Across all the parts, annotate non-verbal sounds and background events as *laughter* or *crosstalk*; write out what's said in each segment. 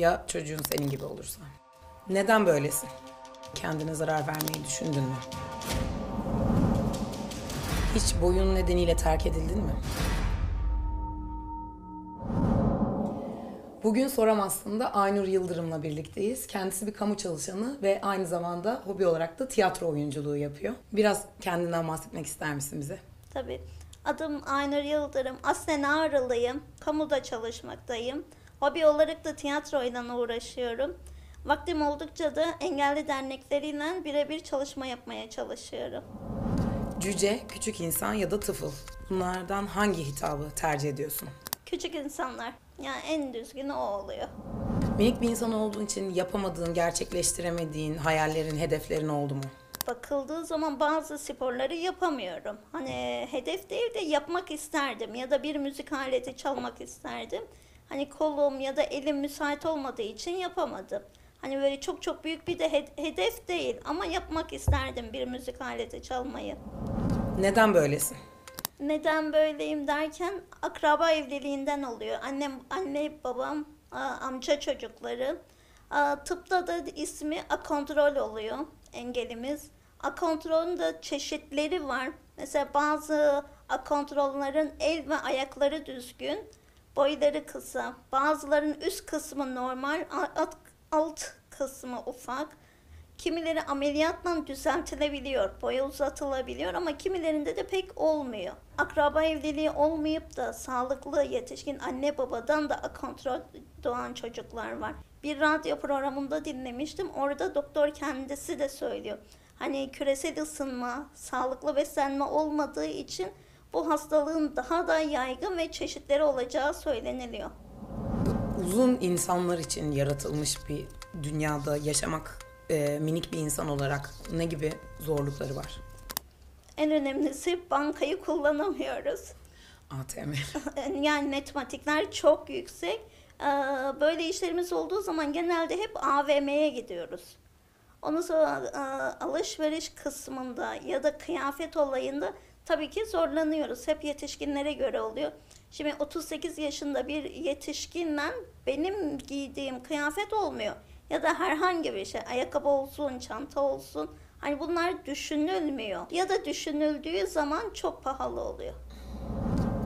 Ya çocuğun senin gibi olursa? Neden böylesin? Kendine zarar vermeyi düşündün mü? Hiç boyun nedeniyle terk edildin mi? Bugün Soram aslında Aynur Yıldırım'la birlikteyiz. Kendisi bir kamu çalışanı ve aynı zamanda hobi olarak da tiyatro oyunculuğu yapıyor. Biraz kendinden bahsetmek ister misin bize? Tabii. Adım Aynur Yıldırım. Aslen Ağrılıyım. Kamuda çalışmaktayım. Hobi olarak da tiyatroyla uğraşıyorum. Vaktim oldukça da engelli dernekleriyle birebir çalışma yapmaya çalışıyorum. Cüce, küçük insan ya da tıfıl. Bunlardan hangi hitabı tercih ediyorsun? Küçük insanlar. Yani en düzgünü o oluyor. Minik bir insan olduğun için yapamadığın, gerçekleştiremediğin hayallerin, hedeflerin oldu mu? Bakıldığı zaman bazı sporları yapamıyorum. Hani hedef değil de yapmak isterdim ya da bir müzik aleti çalmak isterdim. Hani kolum ya da elim müsait olmadığı için yapamadım. Hani böyle çok çok büyük bir de hed- hedef değil ama yapmak isterdim bir müzik aleti çalmayı. Neden böylesin? Neden böyleyim derken akraba evliliğinden oluyor. Annem, anne, babam, amca çocukları. Tıpta da ismi akontrol oluyor engelimiz. Akontrolün de çeşitleri var. Mesela bazı akontrollerin el ve ayakları düzgün, boyları kısa. Bazıların üst kısmı normal, alt, alt kısmı ufak. Kimileri ameliyatla düzeltilebiliyor, boya uzatılabiliyor ama kimilerinde de pek olmuyor. Akraba evliliği olmayıp da sağlıklı yetişkin anne babadan da kontrol doğan çocuklar var. Bir radyo programında dinlemiştim. Orada doktor kendisi de söylüyor. Hani küresel ısınma, sağlıklı beslenme olmadığı için bu hastalığın daha da yaygın ve çeşitleri olacağı söyleniliyor. Uzun insanlar için yaratılmış bir dünyada yaşamak e, minik bir insan olarak ne gibi zorlukları var? En önemlisi bankayı kullanamıyoruz. ATM. *laughs* yani matematikler çok yüksek. Ee, Böyle işlerimiz olduğu zaman genelde hep AVM'ye gidiyoruz. Ondan sonra e, alışveriş kısmında ya da kıyafet olayında tabii ki zorlanıyoruz. Hep yetişkinlere göre oluyor. Şimdi 38 yaşında bir yetişkinle benim giydiğim kıyafet olmuyor. Ya da herhangi bir şey, ayakkabı olsun, çanta olsun. Hani bunlar düşünülmüyor. Ya da düşünüldüğü zaman çok pahalı oluyor.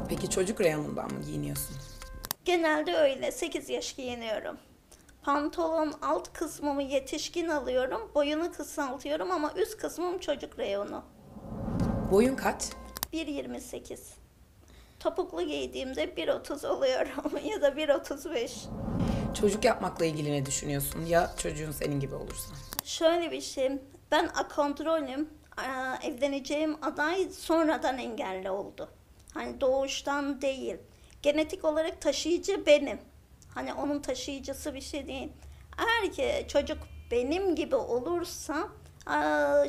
Peki çocuk reyonundan mı giyiniyorsun? Genelde öyle. 8 yaş giyiniyorum. Pantolon alt kısmımı yetişkin alıyorum. Boyunu kısaltıyorum ama üst kısmım çocuk reyonu. Boyun kaç? 1.28. Topuklu giydiğimde 1.30 oluyorum *laughs* ya da 1.35. Çocuk yapmakla ilgili ne düşünüyorsun? Ya çocuğun senin gibi olursa? Şöyle bir şey. Ben akontrolüm. Evleneceğim aday sonradan engelli oldu. Hani doğuştan değil. Genetik olarak taşıyıcı benim. Hani onun taşıyıcısı bir şey değil. Eğer ki çocuk benim gibi olursa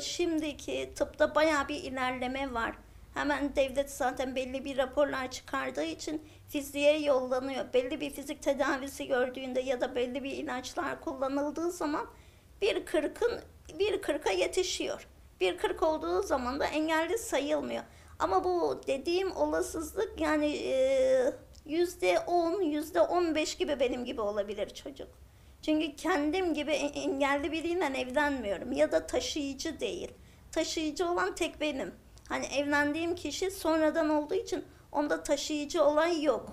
şimdiki tıpta bayağı bir ilerleme var. Hemen devlet zaten belli bir raporlar çıkardığı için fiziğe yollanıyor. Belli bir fizik tedavisi gördüğünde ya da belli bir ilaçlar kullanıldığı zaman bir kırkın bir kırka yetişiyor. Bir kırk olduğu zaman da engelli sayılmıyor. Ama bu dediğim olasızlık yani yüzde on, yüzde on beş gibi benim gibi olabilir çocuk. Çünkü kendim gibi en- engelli biriyle evlenmiyorum ya da taşıyıcı değil. Taşıyıcı olan tek benim. Hani evlendiğim kişi sonradan olduğu için onda taşıyıcı olan yok.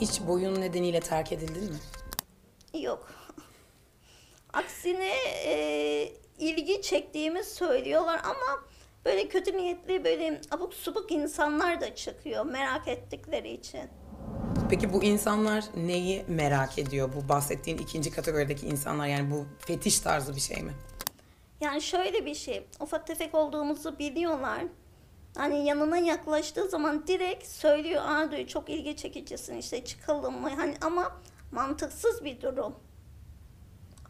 Hiç boyun nedeniyle terk edildin mi? Yok. Aksine e, ilgi çektiğimi söylüyorlar ama böyle kötü niyetli böyle abuk subuk insanlar da çıkıyor merak ettikleri için. Peki bu insanlar neyi merak ediyor? Bu bahsettiğin ikinci kategorideki insanlar yani bu fetiş tarzı bir şey mi? Yani şöyle bir şey, ufak tefek olduğumuzu biliyorlar. Hani yanına yaklaştığı zaman direkt söylüyor, aa çok ilgi çekicisin işte çıkalım mı? Hani ama mantıksız bir durum.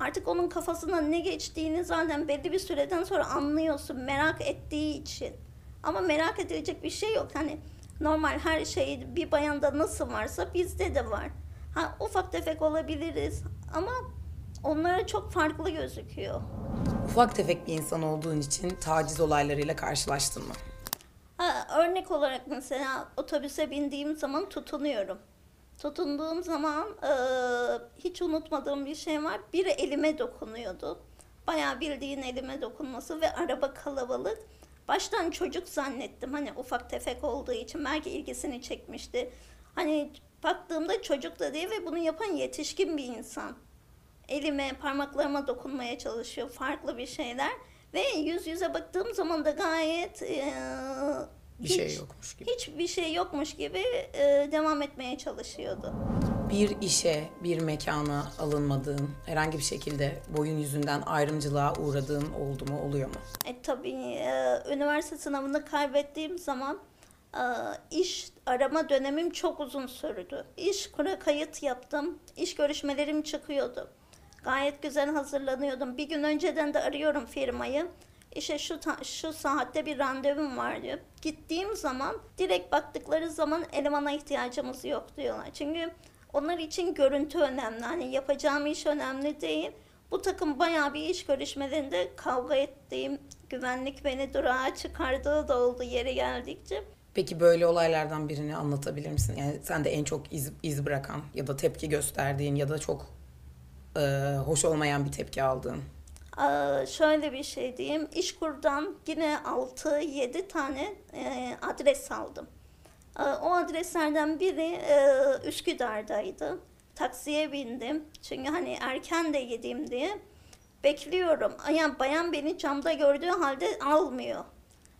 Artık onun kafasına ne geçtiğini zaten belli bir süreden sonra anlıyorsun merak ettiği için. Ama merak edilecek bir şey yok. Hani normal her şey bir bayanda nasıl varsa bizde de var. Ha ufak tefek olabiliriz ama onlara çok farklı gözüküyor. Ufak tefek bir insan olduğun için taciz olaylarıyla karşılaştın mı? Ha, örnek olarak mesela otobüse bindiğim zaman tutunuyorum. Tutunduğum zaman e, hiç unutmadığım bir şey var. Biri elime dokunuyordu. Bayağı bildiğin elime dokunması ve araba kalabalık. Baştan çocuk zannettim. Hani ufak tefek olduğu için belki ilgisini çekmişti. Hani baktığımda çocuk da değil ve bunu yapan yetişkin bir insan. Elime, parmaklarıma dokunmaya çalışıyor. Farklı bir şeyler. Ve yüz yüze baktığım zaman da gayet e, Bir şey hiç- yokmuş gibi. hiçbir şey yokmuş gibi e, devam etmeye çalışıyordu. Bir işe, bir mekana alınmadığın, herhangi bir şekilde boyun yüzünden ayrımcılığa uğradığın oldu mu, oluyor mu? E, tabii e, üniversite sınavını kaybettiğim zaman e, iş arama dönemim çok uzun sürdü. İş kura kayıt yaptım. İş görüşmelerim çıkıyordu. Gayet güzel hazırlanıyordum. Bir gün önceden de arıyorum firmayı. İşte şu şu saatte bir randevum var diyor. Gittiğim zaman direkt baktıkları zaman elemana ihtiyacımız yok diyorlar. Çünkü onlar için görüntü önemli. Hani yapacağım iş önemli değil. Bu takım bayağı bir iş görüşmelerinde kavga ettiğim, güvenlik beni durağa çıkardığı da oldu yeri geldikçe. Peki böyle olaylardan birini anlatabilir misin? Yani sen de en çok iz, iz bırakan ya da tepki gösterdiğin ya da çok e, hoş olmayan bir tepki aldığın. Aa, şöyle bir şey diyeyim. İşkur'dan yine 6-7 tane e, adres aldım. Aa, o adreslerden biri e, Üsküdar'daydı. Taksiye bindim. Çünkü hani erken de gideyim diye. Bekliyorum. Yani bayan beni camda gördüğü halde almıyor.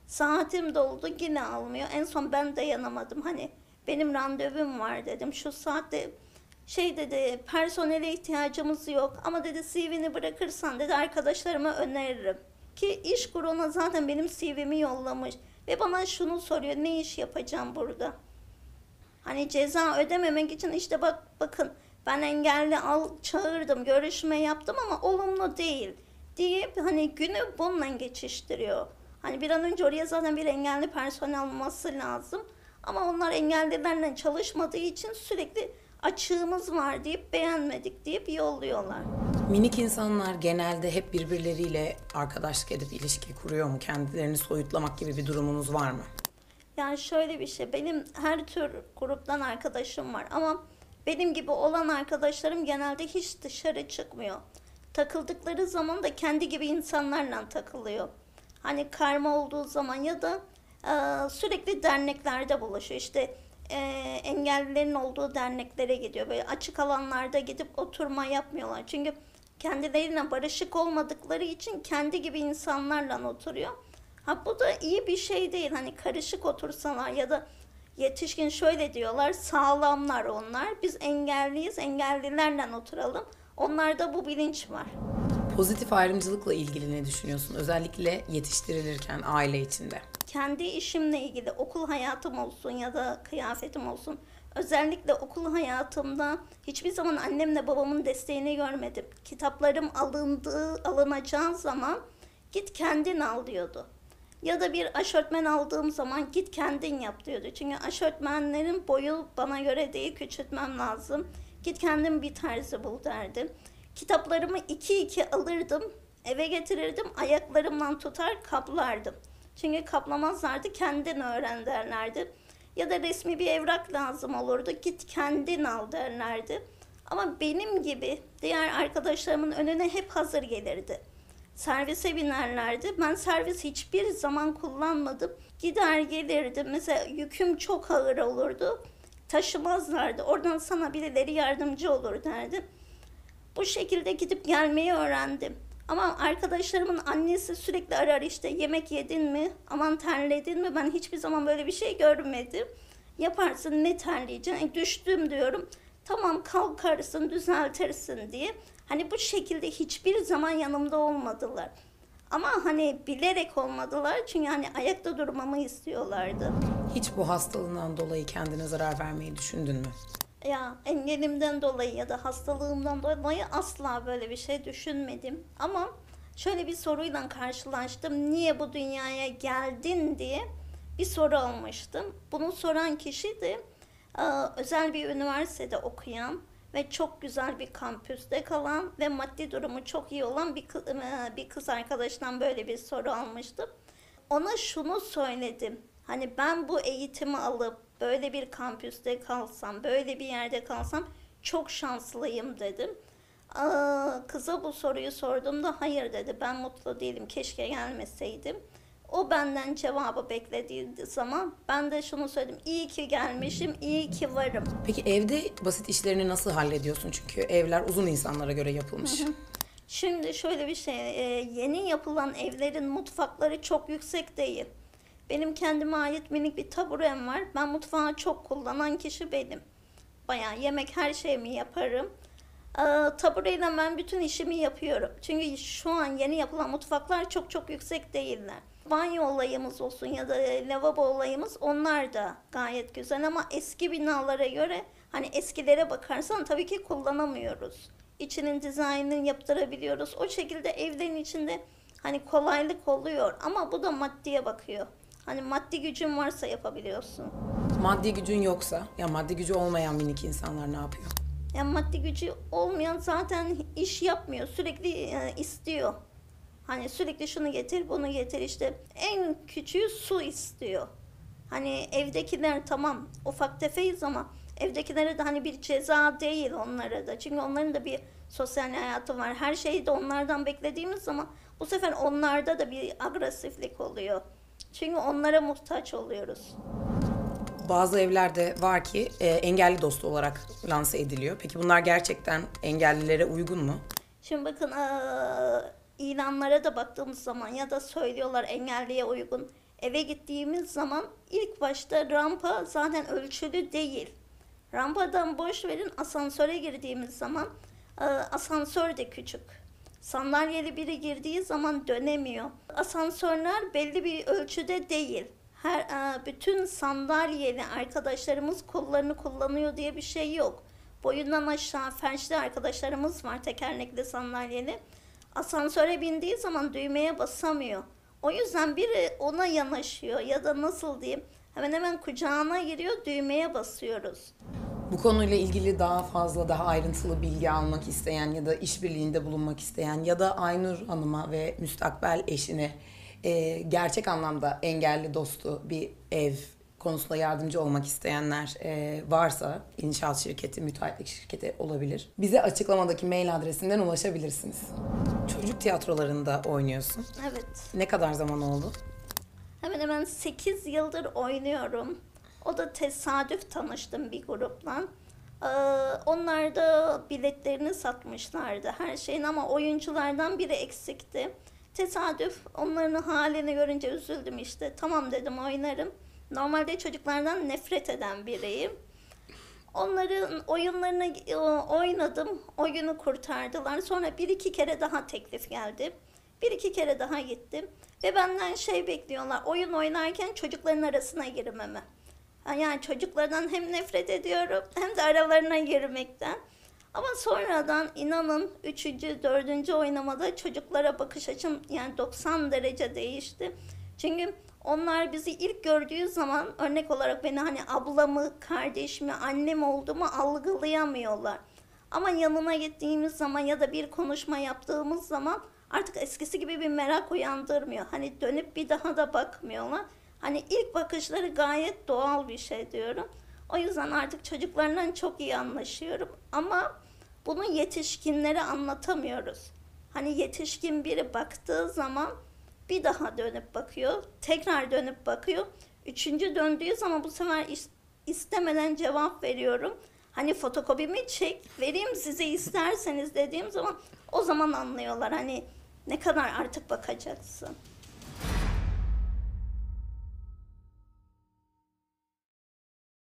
Saatim doldu yine almıyor. En son ben dayanamadım. Hani benim randevum var dedim. Şu saatte şey dedi personele ihtiyacımız yok ama dedi CV'ni bırakırsan dedi arkadaşlarıma öneririm. Ki iş kuruna zaten benim CV'mi yollamış ve bana şunu soruyor ne iş yapacağım burada? Hani ceza ödememek için işte bak bakın ben engelli al çağırdım görüşme yaptım ama olumlu değil diye hani günü bununla geçiştiriyor. Hani bir an önce oraya zaten bir engelli personel alması lazım. Ama onlar engellilerle çalışmadığı için sürekli açığımız var deyip beğenmedik deyip yolluyorlar. Minik insanlar genelde hep birbirleriyle arkadaşlık edip ilişki kuruyor mu? Kendilerini soyutlamak gibi bir durumunuz var mı? Yani şöyle bir şey, benim her tür gruptan arkadaşım var ama benim gibi olan arkadaşlarım genelde hiç dışarı çıkmıyor. Takıldıkları zaman da kendi gibi insanlarla takılıyor. Hani karma olduğu zaman ya da e, sürekli derneklerde buluşuyor. İşte e, engellilerin olduğu derneklere gidiyor. Böyle açık alanlarda gidip oturma yapmıyorlar. Çünkü kendilerine barışık olmadıkları için kendi gibi insanlarla oturuyor. Ha bu da iyi bir şey değil. Hani karışık otursalar ya da yetişkin şöyle diyorlar. Sağlamlar onlar. Biz engelliyiz. Engellilerle oturalım. Onlarda bu bilinç var. Pozitif ayrımcılıkla ilgili ne düşünüyorsun? Özellikle yetiştirilirken aile içinde. kendi işimle ilgili okul hayatım olsun ya da kıyafetim olsun. Özellikle okul hayatımda hiçbir zaman annemle babamın desteğini görmedim. Kitaplarım alındığı, alınacağı zaman git kendin al diyordu. Ya da bir aşörtmen aldığım zaman git kendin yap diyordu. Çünkü aşörtmenlerin boyu bana göre değil küçültmem lazım. Git kendin bir terzi bul derdi. Kitaplarımı iki iki alırdım, eve getirirdim, ayaklarımdan tutar kaplardım. Çünkü kaplamazlardı, kendin öğren derlerdi. Ya da resmi bir evrak lazım olurdu, git kendin al derlerdi. Ama benim gibi diğer arkadaşlarımın önüne hep hazır gelirdi. Servise binerlerdi. Ben servis hiçbir zaman kullanmadım. Gider gelirdim. Mesela yüküm çok ağır olurdu. Taşımazlardı. Oradan sana birileri yardımcı olur derdi. Bu şekilde gidip gelmeyi öğrendim. Ama arkadaşlarımın annesi sürekli arar işte yemek yedin mi, aman terledin mi? Ben hiçbir zaman böyle bir şey görmedim. Yaparsın ne terleyeceksin? E, düştüm diyorum. Tamam kalkarsın, düzeltirsin diye. Hani bu şekilde hiçbir zaman yanımda olmadılar. Ama hani bilerek olmadılar çünkü hani ayakta durmamı istiyorlardı. Hiç bu hastalığından dolayı kendine zarar vermeyi düşündün mü? Ya engelimden dolayı ya da hastalığımdan dolayı asla böyle bir şey düşünmedim. Ama şöyle bir soruyla karşılaştım. Niye bu dünyaya geldin diye bir soru almıştım. Bunu soran kişi de e, özel bir üniversitede okuyan ve çok güzel bir kampüste kalan ve maddi durumu çok iyi olan bir kız, e, bir kız arkadaştan böyle bir soru almıştım. Ona şunu söyledim. Hani ben bu eğitimi alıp böyle bir kampüste kalsam, böyle bir yerde kalsam çok şanslıyım dedim. Aa, kıza bu soruyu sorduğumda hayır dedi. Ben mutlu değilim. Keşke gelmeseydim. O benden cevabı beklediği zaman ben de şunu söyledim. İyi ki gelmişim, iyi ki varım. Peki evde basit işlerini nasıl hallediyorsun? Çünkü evler uzun insanlara göre yapılmış. Şimdi şöyle bir şey, e, yeni yapılan evlerin mutfakları çok yüksek değil. Benim kendime ait minik bir taburem var. Ben mutfağı çok kullanan kişi benim. Bayağı yemek her şeyimi yaparım. Ee, tabureyle ben bütün işimi yapıyorum. Çünkü şu an yeni yapılan mutfaklar çok çok yüksek değiller. Banyo olayımız olsun ya da lavabo olayımız onlar da gayet güzel ama eski binalara göre hani eskilere bakarsan tabii ki kullanamıyoruz. İçinin dizaynını yaptırabiliyoruz. O şekilde evlerin içinde hani kolaylık oluyor ama bu da maddiye bakıyor. Hani maddi gücün varsa yapabiliyorsun. Maddi gücün yoksa, ya maddi gücü olmayan minik insanlar ne yapıyor? Yani maddi gücü olmayan zaten iş yapmıyor. Sürekli e, istiyor. Hani sürekli şunu getir, bunu getir işte. En küçüğü su istiyor. Hani evdekiler tamam ufak tefeyiz ama evdekilere de hani bir ceza değil onlara da. Çünkü onların da bir sosyal hayatı var. Her şeyi de onlardan beklediğimiz zaman bu sefer onlarda da bir agresiflik oluyor. Çünkü onlara muhtaç oluyoruz. Bazı evlerde var ki e, engelli dostu olarak lanse ediliyor. Peki bunlar gerçekten engellilere uygun mu? Şimdi bakın eee, ilanlara da baktığımız zaman ya da söylüyorlar engelliye uygun. Eve gittiğimiz zaman ilk başta rampa zaten ölçülü değil. Rampadan boş verin asansöre girdiğimiz zaman eee, asansör de küçük. Sandalyeli biri girdiği zaman dönemiyor. Asansörler belli bir ölçüde değil. Her eee, bütün sandalyeli arkadaşlarımız kollarını kullanıyor diye bir şey yok. Boyundan aşağı felçli arkadaşlarımız var tekerlekli sandalyeli. Asansöre bindiği zaman düğmeye basamıyor. O yüzden biri ona yanaşıyor ya da nasıl diyeyim hemen hemen kucağına giriyor düğmeye basıyoruz. Bu konuyla ilgili daha fazla, daha ayrıntılı bilgi almak isteyen ya da işbirliğinde bulunmak isteyen ya da Aynur Hanım'a ve müstakbel eşine e, gerçek anlamda engelli dostu bir ev konusunda yardımcı olmak isteyenler e, varsa inşaat şirketi, müteahhitlik şirketi olabilir. Bize açıklamadaki mail adresinden ulaşabilirsiniz. Çocuk tiyatrolarında oynuyorsun. Evet. Ne kadar zaman oldu? Hemen hemen 8 yıldır oynuyorum. O da tesadüf tanıştım bir grupla. Ee, onlar da biletlerini satmışlardı her şeyin ama oyunculardan biri eksikti. Tesadüf onların halini görünce üzüldüm işte. Tamam dedim oynarım. Normalde çocuklardan nefret eden biriyim. Onların oyunlarını e, oynadım. Oyunu kurtardılar. Sonra bir iki kere daha teklif geldi. Bir iki kere daha gittim. Ve benden şey bekliyorlar. Oyun oynarken çocukların arasına girmemi. Yani çocuklardan hem nefret ediyorum hem de aralarına girmekten. Ama sonradan inanın üçüncü, dördüncü oynamada çocuklara bakış açım yani 90 derece değişti. Çünkü onlar bizi ilk gördüğü zaman örnek olarak beni hani ablamı, kardeşimi, annem olduğumu algılayamıyorlar. Ama yanına gittiğimiz zaman ya da bir konuşma yaptığımız zaman artık eskisi gibi bir merak uyandırmıyor. Hani dönüp bir daha da bakmıyorlar. Hani ilk bakışları gayet doğal bir şey diyorum. O yüzden artık çocuklarla çok iyi anlaşıyorum. Ama bunu yetişkinlere anlatamıyoruz. Hani yetişkin biri baktığı zaman bir daha dönüp bakıyor, tekrar dönüp bakıyor. Üçüncü döndüğü zaman bu sefer is- istemeden cevap veriyorum. Hani fotokopimi çek, vereyim size isterseniz dediğim zaman o zaman anlıyorlar. Hani ne kadar artık bakacaksın.